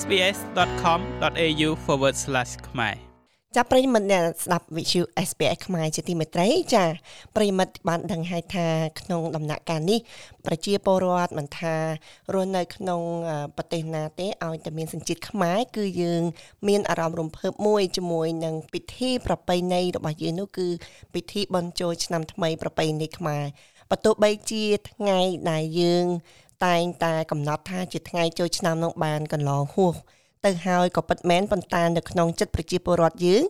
sbs.com.au/ ខ្មែរចាប់ប្រិមិត្តអ្នកស្ដាប់វិទ្យុ SBS ខ្មែរជាទីមេត្រីចាប្រិមិត្តបានដឹងហើយថាក្នុងដំណាក់កាលនេះប្រជាពលរដ្ឋមិនថារស់នៅក្នុងប្រទេសណាទេឲ្យតែមានសញ្ជាតិខ្មែរគឺយើង មានអារម្មណ៍រំភើបមួយជាមួយនឹងពិធីប្រពៃណីរបស់យើងនោះគឺពិធីបុណ្យចូលឆ្នាំថ្មីប្រពៃណីខ្មែរបើទោះបីជាថ្ងៃដែលយើង តែងតែកំណត់ថាជាថ្ងៃចូលឆ្នាំនោះបានកន្លងហួស ទៅហើយក៏ពិតមែនប៉ុន្តែនៅក្នុងចិត្តប្រជាពលរដ្ឋយើង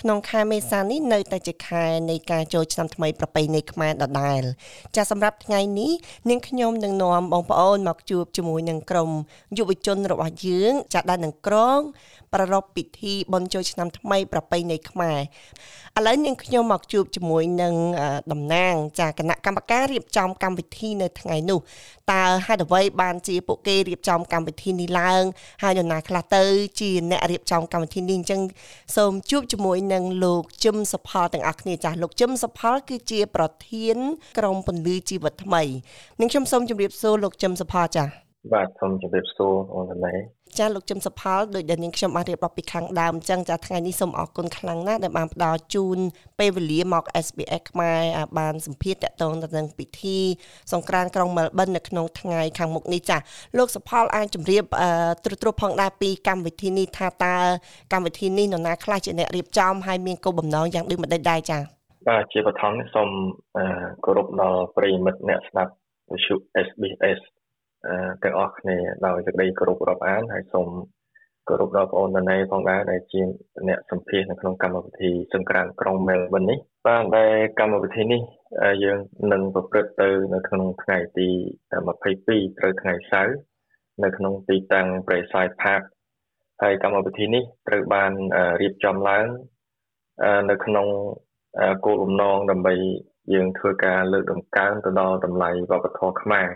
ក្នុងខែមេសានេះនៅតែជាខែនៃការចូលឆ្នាំថ្មីប្រពៃណីខ្មែរដដែលចាសម្រាប់ថ្ងៃនេះនាងខ្ញុំនឹងនាំបងប្អូនមកជួបជាមួយនឹងក្រុមយុវជនរបស់យើងចាដែលនឹងក្រងប្រារព្ធពិធីបុណ្យចូលឆ្នាំថ្មីប្រពៃណីខ្មែរឥឡូវនាងខ្ញុំមកជួបជាមួយនឹងតំណាង ចាគណៈកម្មការរៀបចំកម្មវិធីនៅថ្ងៃនោះតើហេតុអ្វីបានជាពួកគេរៀបចំកម្មវិធីនេះឡើងហើយនរណាខ្លះទៅជាអ្នករៀបចំកម្មវិធីនេះអញ្ចឹងសូមជួបជាមួយនឹងលោកជឹមសុផលទាំងអស់គ្នាចាស់លោកជឹមសុផលគឺជាប្រធាន ក្រុមពន្លឺជីវិតថ្មីនាងខ្ញុំសូមជម្រាបសួរលោកជឹមសុផលចាស់បាទសូមជម្រាបសួរអូនតាណែ ចាលោកជំសផលដោយដែលនាងខ្ញុំបានរៀបរាប់ពីខាងដើមអញ្ចឹងចាថ្ងៃនេះសូមអរគុណខ្លាំងណាស់ដែលបានផ្ដល់ជូនពេលវេលាមក SBS ខ្មែរបានសម្ភាសតកតងទៅនឹងពិធីសង្ក្រានក្រុងមែលប៊ននៅក្នុងថ្ងៃខាងមុខនេះចាលោកសផលអាចជម្រាបទ្រុឌទ្រផងដែរពីកម្មវិធីនេះថាតើកម្មវិធីនេះនរណាខ្លះជាអ្នករៀបចំហើយមានគោលបំណងយ៉ាងដូចម្តេចដែរចាបាទជាបឋមសូមគោរពដល់ប្រិយមិត្តអ្នកស្ដាប់វិទ្យុ SBS ទាំងអស់គ្នាដោយសេចក្តីគោរពរាប់អានហើយសូមគោរពដល់បងប្អូនដណេផងដែរដែលជាអ្នកសម្ភាសនៅក្នុងកម្មវិធីសង្ក្រានក្រុងមែលប៊ននេះបាទដែលកម្មវិធីនេះយើងនឹងប្រព្រឹត្តទៅនៅក្នុងថ្ងៃទី22ត្រូវថ្ងៃសៅរ៍នៅក្នុងទីតាំង Braeside Park ហើយកម្មវិធីនេះត្រូវបានរៀបចំឡើងនៅក្នុងគោលបំណងដើម្បីយើងធ្វើការលើកតម្កើងទៅដល់តម្លៃវប្បធម៌ខ្មែរ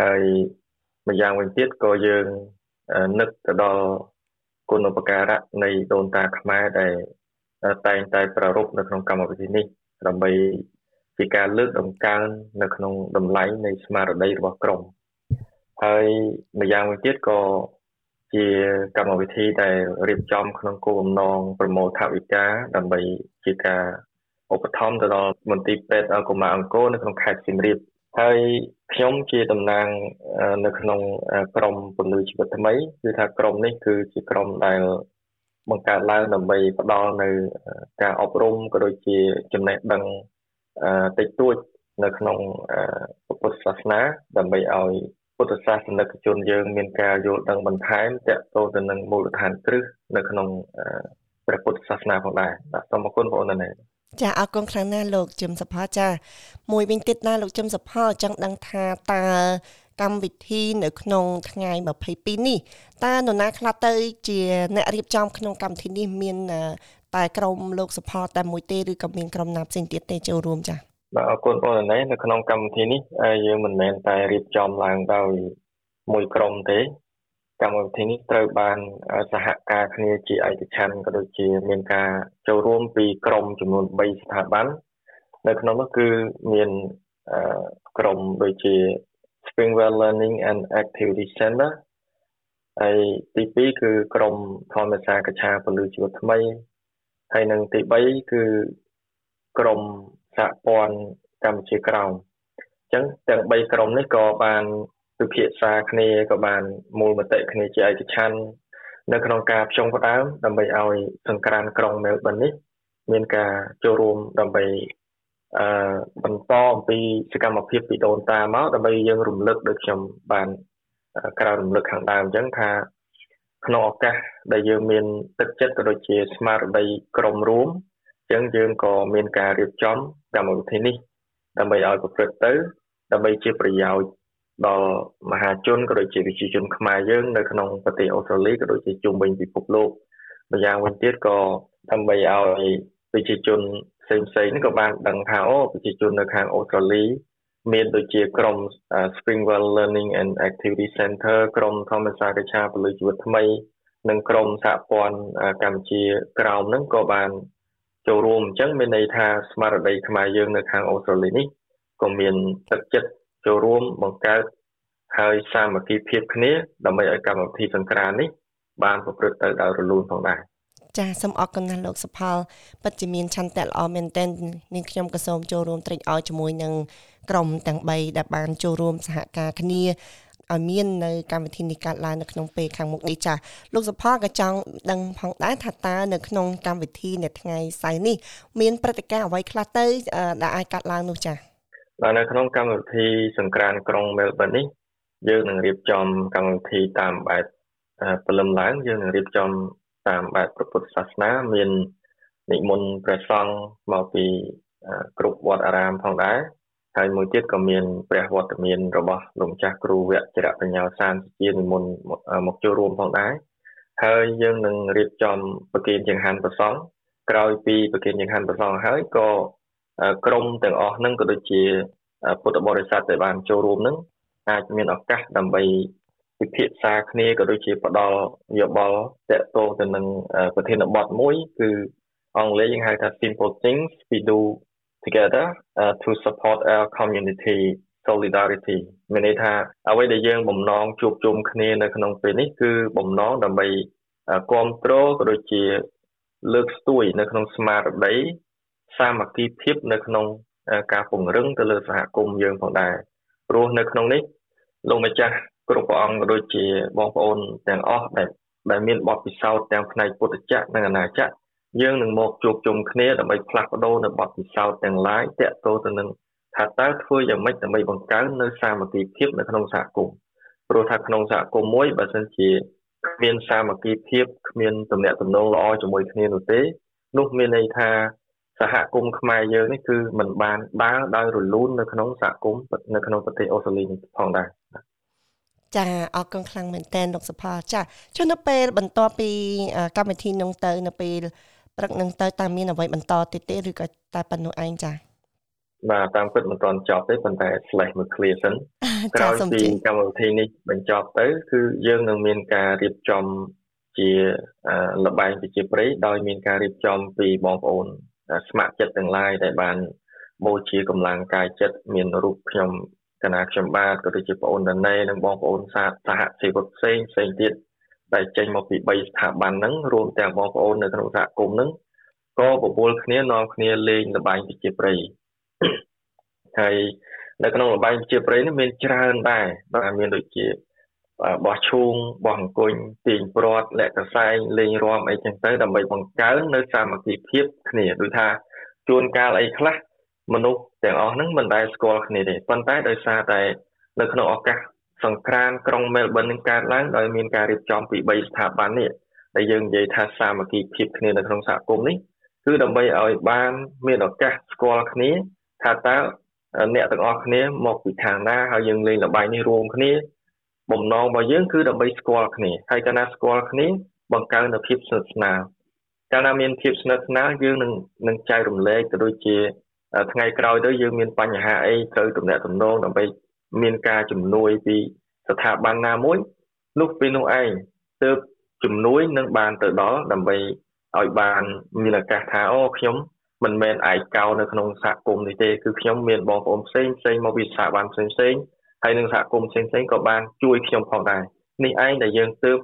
ហើយម្យ៉ាងវិញទៀតក៏យើងនឹកទៅដល់គុណឧបការៈនៃដូនតាខ្មែរដែលតែងតែប្រារព្ធនៅក្នុងកម្មវិធីនេះដើម្បីជាការលើកតម្កើងនៅក្នុងតម្លៃនៃស្មារតីរបស់ក្រុមហើយម្យ៉ាងវិញទៀតក៏ជាកម្មវិធីដែលរៀបចំក្នុងគោលបំណងប្រមូលថវិកាដើម្បីជាការឧបត្ថម្ភទៅដល់មន្ទីរពេទ្យកុមារអង្គរនៅក្នុងខេត្តសៀមរាប ហើយខ្ញុំជាតំណាងនៅក្នុងក្រមពលឺជីវិតថ្មីគឺថាក្រមនេះគឺជាក្រមដែលបង្កើតឡើងដើម្បីផ្ដល់នៅការអប់រំក៏ដូចជាចំណេះដឹងតិចតួចនៅក្នុងពុទ្ធសាសនាដើម្បីឲ្យពុទ្ធសាសនិកជនយើងមានការយល់ដឹងបន្ថែមទាក់ទងទៅនឹងមូលដ្ឋានគ្រឹះនៅក្នុងព្រះពុទ្ធសាសនាផងដែរបាទសូមអរគុណបងប្អូនណា ចាអរគុណខ្លាំងណាស់លោកជឹមសផាចាមួយវិញទៀតណាលោកជឹមសផាចង់ដឹងថាតើកម្មវិធីនៅក្នុងថ្ងៃ22នេះតើនរណាខ្លះទៅជាអ្នករៀបចំក្នុងកម្មវិធីនេះមានតែក្រុមលោកសផាតែមួយទេឬក៏មានក្រុមណាផ្សេងទៀតទេចូលរួមចាបាទអរគុណបងប្អូននៅក្នុងកម្មវិធីនេះយើងមិនមែនតែរៀបចំឡើងដោយមួយក្រុមទេ កម្មវិធីនេះត្រូវបានសហការគ្នាជាឯកច្ឆន្ទក៏ដូចជាមានការចូលរួមពីក្រុមចំនួន3ស្ថាប័ននៅក្នុងនោះគឺមានក្រុមដូចជា Springwell Learning and Activity Center ហើយទី2គឺក្រុមធម្មសាកឆាពលឺជីវិតថ្មីហើយនិងទី3គឺក្រុមសហព័ន្ធកម្ពុជាក្រោមអញ្ចឹងទាំង3ក្រុមនេះក៏បាន ពិភាក្សាគ្នាក៏បានមូលមតិគ្នាជាឯកច្ឆន្ទនៅក្នុងការផ្ចង់ផ្ដើមដើម្បីឲ្យសង្ក្រានក្រុងមែលប៊ននេះមានការចូលរួមដើម្បីអឺបន្តអំពីសកម្មភាពពីដូនតាមកដើម្បីយើងរំលឹកដូចខ្ញុំបានក្រៅរំលឹកខាងដើមអញ្ចឹងថាក្នុងឱកាសដែលយើងមានទឹកចិត្តក៏ដូចជាស្មារតីក្រុមរួមអញ្ចឹងយើងក៏មានការរៀបចំកម្មវិធីនេះដើម្បីឲ្យប្រព្រឹត្តទៅដើម្បីជាប្រយោជន៍ ដល់មហាជនក៏ដូចជាប្រជាជនខ្មែរយើងនៅក្នុងប្រទេសអូស្ត្រាលីក៏ដូចជាជុំវិញពិភពលោកម្យ៉ាងវិញទៀតក៏ដើម្បីឲ្យប្រជាជនផ្សេងផ្សេងក៏បានដឹងថាអូប្រជាជននៅខាងអូស្ត្រាលីមានដូចជាក្រុម Springwell Learning and Activity Center ក្រុមធម្មសាស្ត្រឆាពលិជីវិតថ្មី និងក្រុមសហព័ន្ធកម្ពុជាក្រោមហ្នឹងក៏បានចូលរួមអញ្ចឹងមានន័យថាស្មារតីខ្មែរយើងនៅខាងអូស្ត្រាលីនេះក៏មានទឹកចិត្ត ចូលរួមបង្កើតហើយសាមគ្គីភាពគ្នាដើម្បីឲ្យកម្មវិធីសង្ក្រាននេះបានប្រព្រឹត្តទៅដោយរលូនផងដែរចាសូមអរគុណណាស់លោកសុផលពិតជាមានឆន្ទៈល្អមែនទែននាងខ្ញុំក៏សូមចូលរួមត្រេកអរជាមួយនឹងក្រុមទាំង3ដែលបានចូលរួមសហការគ្នាឲ្យមាននៅកម្មវិធីនេះកើតឡើងនៅក្នុងពេលខាងមុខនេះចាលោកសុផលក៏ចង់ដឹងផងដែរថាតើនៅក្នុងកម្មវិធីនៅថ្ងៃសៅរ៍នេះមានព្រឹត្តិការណ៍អ្វីខ្លះទៅដែលអាចកើតឡើងនោះចា បាទនៅក្នុងកម្មវិធីសង្ក្រានក្រុងមែលប៊ននេះយើងនឹងរៀបចំកម្មវិធីតាមបែបព្រលឹមឡើងយើងនឹងរៀបចំតាមបែបព្រះពុទ្ធសាសនាមាននិមន្តព្រះសង្ឃមកពីគ្រប់វត្តអារាមផងដែរហើយមួយទៀតក៏មានព្រះវត្តមានរបស់លោកម្ចាស់គ្រូវជ្រៈបញ្ញាសានជានិមន្តមកចូលរួមផងដែរហើយយើងនឹងរៀបចំប្រគិនចង្ហាន់ប្រសង់ក្រោយពីប្រគិនចង្ហាន់ប្រសង់ហើយក៏ ក្រុមទាំងអស់ហ្នឹងក៏ដូចជាពុទ្ធបរិស័ទដែលបានចូលរួមហ្នឹងអាចមានឱកាសដើម្បីពិភាក្សាគ្នាក៏ដូចជាផ្ដល់យោបល់ទាក់ទងទៅនឹងប្រធានបទមួយ គឺអង់គ្លេសយើងហៅថា simple things we do together uh, to support our community solidarity មានន័យថាអ្វីដែលយើងបំណងជួបជុំគ្នានៅក្នុងពេលនេះគឺបំណងដើម្បីគ្រប់គ្រងក៏ដូចជាលើកស្ទួយនៅក្នុងស្មារតី សាមគ្គីភាពនៅក្នុងការពង្រឹងទៅលើសហគមន៍យើងផងដែរព្រោះនៅក្នុងនេះលោកម្ចាស់គ្រប់ព្រះអង្គក៏ដូចជាបងប្អូនទាំងអស់ដែលដែលមានបទពិសោធន៍ទាំងផ្នែកពុទ្ធចក្រនិងអនាចក្រយើងនឹងមកជួបជុំគ្នាដើម្បីផ្លាស់ប្ដូរនៅបទពិសោធន៍ទាំងឡាយតាក់ទងទៅនឹងថាតើធ្វើយ៉ាងម៉េចដើម្បីបង្កើននៅសាមគ្គីភាពនៅក្នុងសហគមន៍ព្រោះថាក្នុងសហគមន៍មួយបើសិនជាគ្មានសាមគ្គីភាពគ្មានទំនាក់ទំនងល្អជាមួយគ្នានោះទេនោះមានន័យថា សហគមន៍ខ្មែរយើងនេះគឺมันបានដើរដោយរលូននៅក្នុងសហគមន៍នៅក្នុងប្រទេសអូស្ត្រាលីនេះផងដែរចាអរគុណខ្លាំងមែនតើលោកសុផលចាចុះនៅពេលបន្ទាប់ពីកម្មវិធីនោះទៅនៅពេលព្រឹកនឹងទៅតាមមានអ្វីបន្តទៀតទេឬក៏តែប៉ុណ្ណោះឯងចាបាទតាមពិតមិនទាន់ចប់ទេប៉ុន្តែ slash មួយ clear សិនក្រោយពីកម្មវិធីនេះបញ្ចប់ទៅ គឺយើងនឹងមានការរៀបចំជាលបែងប្រជាប្រិយដោយមានការរៀបចំពីបងប្អូន ស្ម័គ្រចិត្តទាំងឡាយដែលបានបូជាកម្លាំងកាយចិត្តមានរូបខ្ញុំកណាខ្ញុំបាទក៏ដូចជាបងអូនដណេនិងបងប្អូនសាសហជីវផ្សេងផ្សេងទៀតដែលចេញមកពី3ស្ថាប័នហ្នឹងរួមទាំងបងប្អូននៅក្នុងសហគមន៍ហ្នឹងក៏បបួលគ្នានាំគ្នាលេងល្បែងប្រជាប្រិយហើយនៅក្នុងល្បែងប្រជាប្រិយនេះមានច្រើនដែរបាទមានដូចជា បោះឈូងបោះអង្គុញទាញព្រាត់លាក់កសែងលេងរាំអីចឹងទៅដើម្បីបង្កើននៅសាមគ្គីភាពគ្នាដូចថាជួនកាលអីខ្លះមនុស្សទាំងអស់ហ្នឹងមិនដែលស្គាល់គ្នាទេប៉ុន្តែដោយសារតែនៅក្នុងឱកាសសង្គ្រាមក្រុងមែលប៊ននឹងកើតឡើងដោយមានការរៀបចំពី3ស្ថាប័ននេះដែលយើងនិយាយថាសាមគ្គីភាពគ្នានៅក្នុងសហគមន៍នេះគឺដើម្បីឲ្យបានមានឱកាសស្គាល់គ្នាថាតើអ្នកទាំងអស់គ្នាមកពីខាងណាហើយយើងលេងល្បែងនេះរួមគ្នា បំណងរបស់យើងគឺដើម្បីស្គាល់គ្នាហើយកាលណាស្គាល់គ្នាបង្កើននូវភាពស្និទ្ធស្នាលកាលណាមានភាពស្និទ្ធស្នាលយើងនឹងនឹងចែករំលែកទៅដូចជាថ្ងៃក្រោយទៅយើងមានបញ្ហាអីត្រូវទំនាក់ទំនងដើម្បីមានការជំនួយពីស្ថាប័នណាមួយនោះពេលនោះឯងទើបជំនួយនឹងបានទៅដល់ដើម្បីឲ្យបានមានឱកាសថាអូខ្ញុំមិនមែនឯកោនៅក្នុងសហគមន៍នេះទេគឺខ្ញុំមានបងប្អូនផ្សេងផ្សេងមកពីស្ថាប័នផ្សេងផ្សេង ហើយនឹងសហគមន៍ផ្សេងផ្សេងក៏បានជួយខ្ញុំផងដែរនេះឯងដែលយើងទើប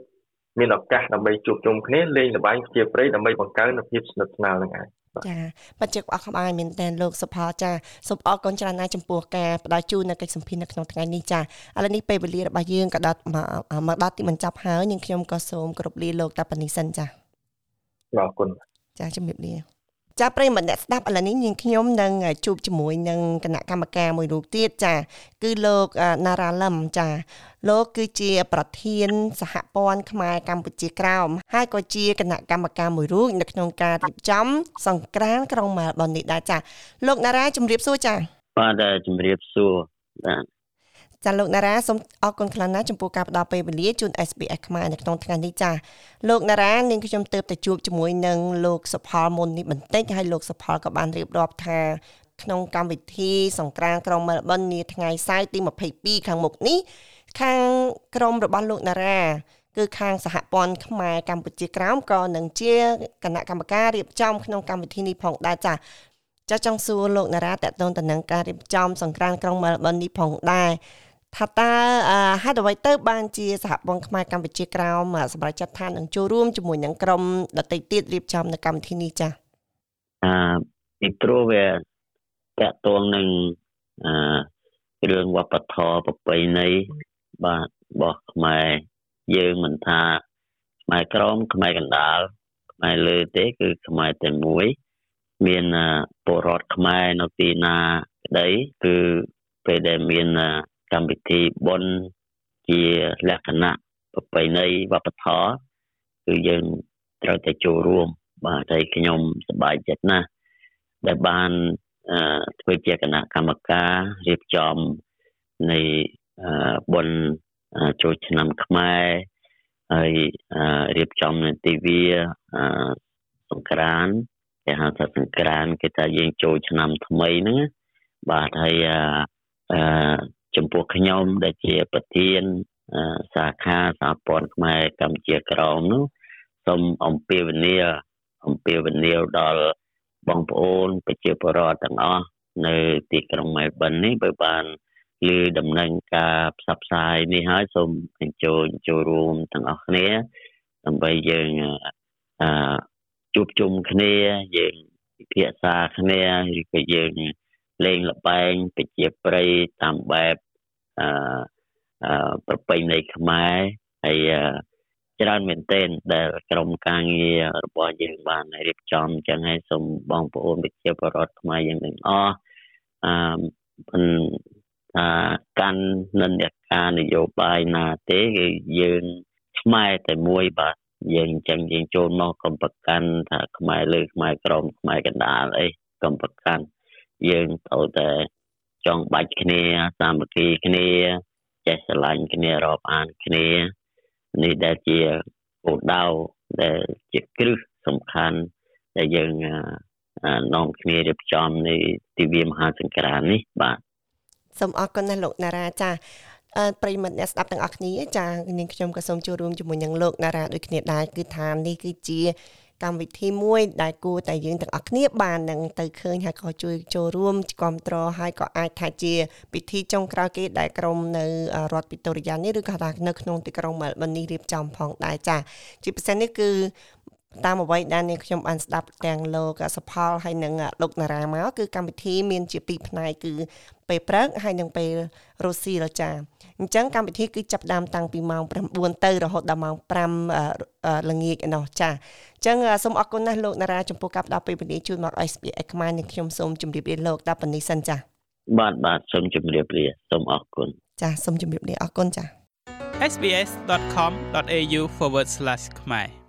មានឱកាសដើម្បីជួបជុំគ្នាលេងល្បែងជាព្រៃដើម្បីបង្កើននូវភាពស្និទ្ធស្នាលនឹងឯងចាបច្ចុប្បន្នក្បាយមែនតើលោកសុផលចាសូមអរគុណច្រើនណាស់ចំពោះការផ្ដល់ជូននៅកិច្ចសម្ភារនៅក្នុងថ្ងៃនេះចាឥឡូវនេះពេលវេលារបស់យើងក៏ដល់មកដល់ទីបញ្ចប់ហើយនាងខ្ញុំក៏សូមគោរពលាលោកតាប៉ានីសិនចាអរគុណចាជំរាបលា ចាប្រិមម្នាក់ស្ដាប់ឥឡូវនេះនាងខ្ញុំនឹងជួបជាមួយនឹងគណៈកម្មការមួយរូបទៀតចា គឺលោកណារ៉ាលឹមចាលោកគឺជា ប្រធាន សហព័ន្ធខ្មែរកម្ពុជាក្រោមហើយក៏ជាគណៈកម្មការមួយរូបនៅក្នុងការរៀបចំ សង្ក្រានក្រុងម៉ាល់ប៊ុននេះដែរចាលោកណារ៉ាជំរាបសួរចាបាទជំរាបសួរបាទ ចាលោកណារ៉ាសូមអរគុណខ្លាំងណាស់ចំពោះការផ្ដល់ពេលវេលាជូន SBS ខ្មែរនៅក្នុងថ្ងៃនេះចាលោកណារ៉ានាងខ្ញុំទើបតែជួបជាមួយនឹងលោកសុផលមុននេះបន្តិចហើយលោកសុផលក៏បានរៀបរាប់ថាក្នុងកម្មវិធីសង្ក្រានក្រុងមែលប៊ននាថ្ងៃសៅរ៍ទី22ខាងមុខនេះខាងក្រុមរបស់លោកណារ៉ាគឺខាងសហព័ន្ធខ្មែរកម្ពុជាក្រោមក៏នឹងជាគណៈកម្មការរៀបចំក្នុងកម្មវិធីនេះផងដែរចាចាចង់សួរលោកណារ៉ាតកតងទៅនឹងការរៀបចំសង្ក្រានក្រុងមែលប៊ននេះផងដែរ ថាតើហេតុអ្វីទៅបានជាសហព័ន្ធខ្មែរកម្ពុជាក្រោមសម្រាប់ចាត់ថានឹងចូលរួមជាមួយនឹងក្រុមដតីទៀតរៀបចំនៅកម្មវិធីនេះចា៎អឺពីព្រោះវាតកតងនឹងអឺរឿងវប្បធម៌ប្រពៃណីបាទរបស់ខ្មែរយើងមិនថាខ្មែរក្រមខ្មែរកណ្ដាលខ្មែរលើទេគឺខ្មែរតែមួយមានពលរដ្ឋខ្មែរនៅទីណាក្តីគឺពេលដែលមាន កម្មវិធីបុណ្យជាលក្ខណៈប្រពៃណីវប្បធម៌គឺយើងត្រូវតែចូលរួមបាទហើយខ្ញុំសប្បាយចិត្តណាស់ដែលបានធ្វើជាគណៈកម្មការរៀបចំនៃបុណ្យចូលឆ្នាំខ្មែរហើយរៀបចំនៅទីវាសង្ក្រានគេហៅថាសង្ក្រានគេថាយើងចូលឆ្នាំថ្មីហ្នឹងបាទហើយអឺ ចំពោះខ្ញុំដែលជាប្រធានសាខាសហព័ន្ធខ្មែរកម្ពុជាក្រមនោះសូមអំពាវនាវអំពាវនាវដល់បងប្អូនប្រជាពលរដ្ឋទាំងអស់នៅទីក្រុងម៉ែលប៊ននេះបើបានឮដំណឹងការផ្សព្វផ្សាយនេះហើយសូមអញ្ជើញចូលរួមទាំងអស់គ្នាដើម្បីយើងអឺជួបជុំគ្នាយើងពិភាក្សាគ្នាឬក៏យើង លេងលបែងប្រជាប្រិយតាមបែបអឺប្រពៃណីខ្មែរហើយច្រើនមែនទែនដែលក្រុមការងាររបស់យើងបានរៀបចំចឹងហើយសូមបងប្អូនប្រជាពលរដ្ឋខ្មែរយើងទាំងអស់អឺថាកាន់និន្នាការនយោបាយណាទេគឺយើងខ្មែរតែមួយបាទយើងអញ្ចឹងយើងចូលមកកុំប្រកាន់ថាខ្មែរលើខ្មែរក្រមខ្មែរកណ្ដាលអីកុំប្រកាន់ យើងត្រូវតែចង់បាច់គ្នាសាមគ្គីគ្នាចេះស្រឡាញ់គ្នារាប់អានគ្នានេះដែលជាគោលដៅដែលជាគ្រឹះសំខាន់ដែលយើងនាំគ្នារៀបចំនៃទិវាមហាសង្ក្រាន្តនេះបាទសូមអរគុណណាស់លោកណារ៉ាចាប្រិមិត្តអ្នកស្ដាប់ទាំងអស់គ្នាចានាងខ្ញុំក៏សូមចូលរួមជាមួយនឹងលោកណារ៉ាដូចគ្នាដែរគឺថានេះគឺជា កម្មវិធីមួយដែលគួរតែយើងទាំងអស់គ្នាបាននឹងទៅឃើញហើយក៏ជួយចូលរួមគ្រប់គ្រងហើយក៏អាចថាជា ពិធីចុងក្រោយគេដែលក្រុមនៅរដ្ឋវីតូរីយ៉ានេះឬក៏ថានៅក្នុងទីក្រុងមែលប៊ននេះរៀបចំផងដែរចាជាពិសេសនេះគឺតាមអ្វីដែលនាងខ្ញុំបានស្ដាប់ទាំងលោកសផលហើយនិងលោកណារ៉ាមកគឺកម្មវិធីមានជាពីរផ្នែកគឺ ពេលព្រឹកហើយនិងពេលរសៀលចាអញ្ចឹងកម្មវិធីគឺចាប់ផ្ដើមតាំងពីម៉ោង9ទៅរហូតដល់ម៉ោង5ល្ងាចឯណោះចាអញ្ចឹងសូមអរគុណណាស់លោកណារ៉ាចំពោះការផ្ដល់ពេលវេលាជួយមក SBS ខ្មែរនិងខ្ញុំសូមជម្រាបលាលោកតាប៉ុណ្នេះសិនចាបាទបាទសូមជម្រាបលាសូមអរគុណចាសូមជម្រាបលាអរគុណចា sbs.com.au/ ខ្មែរ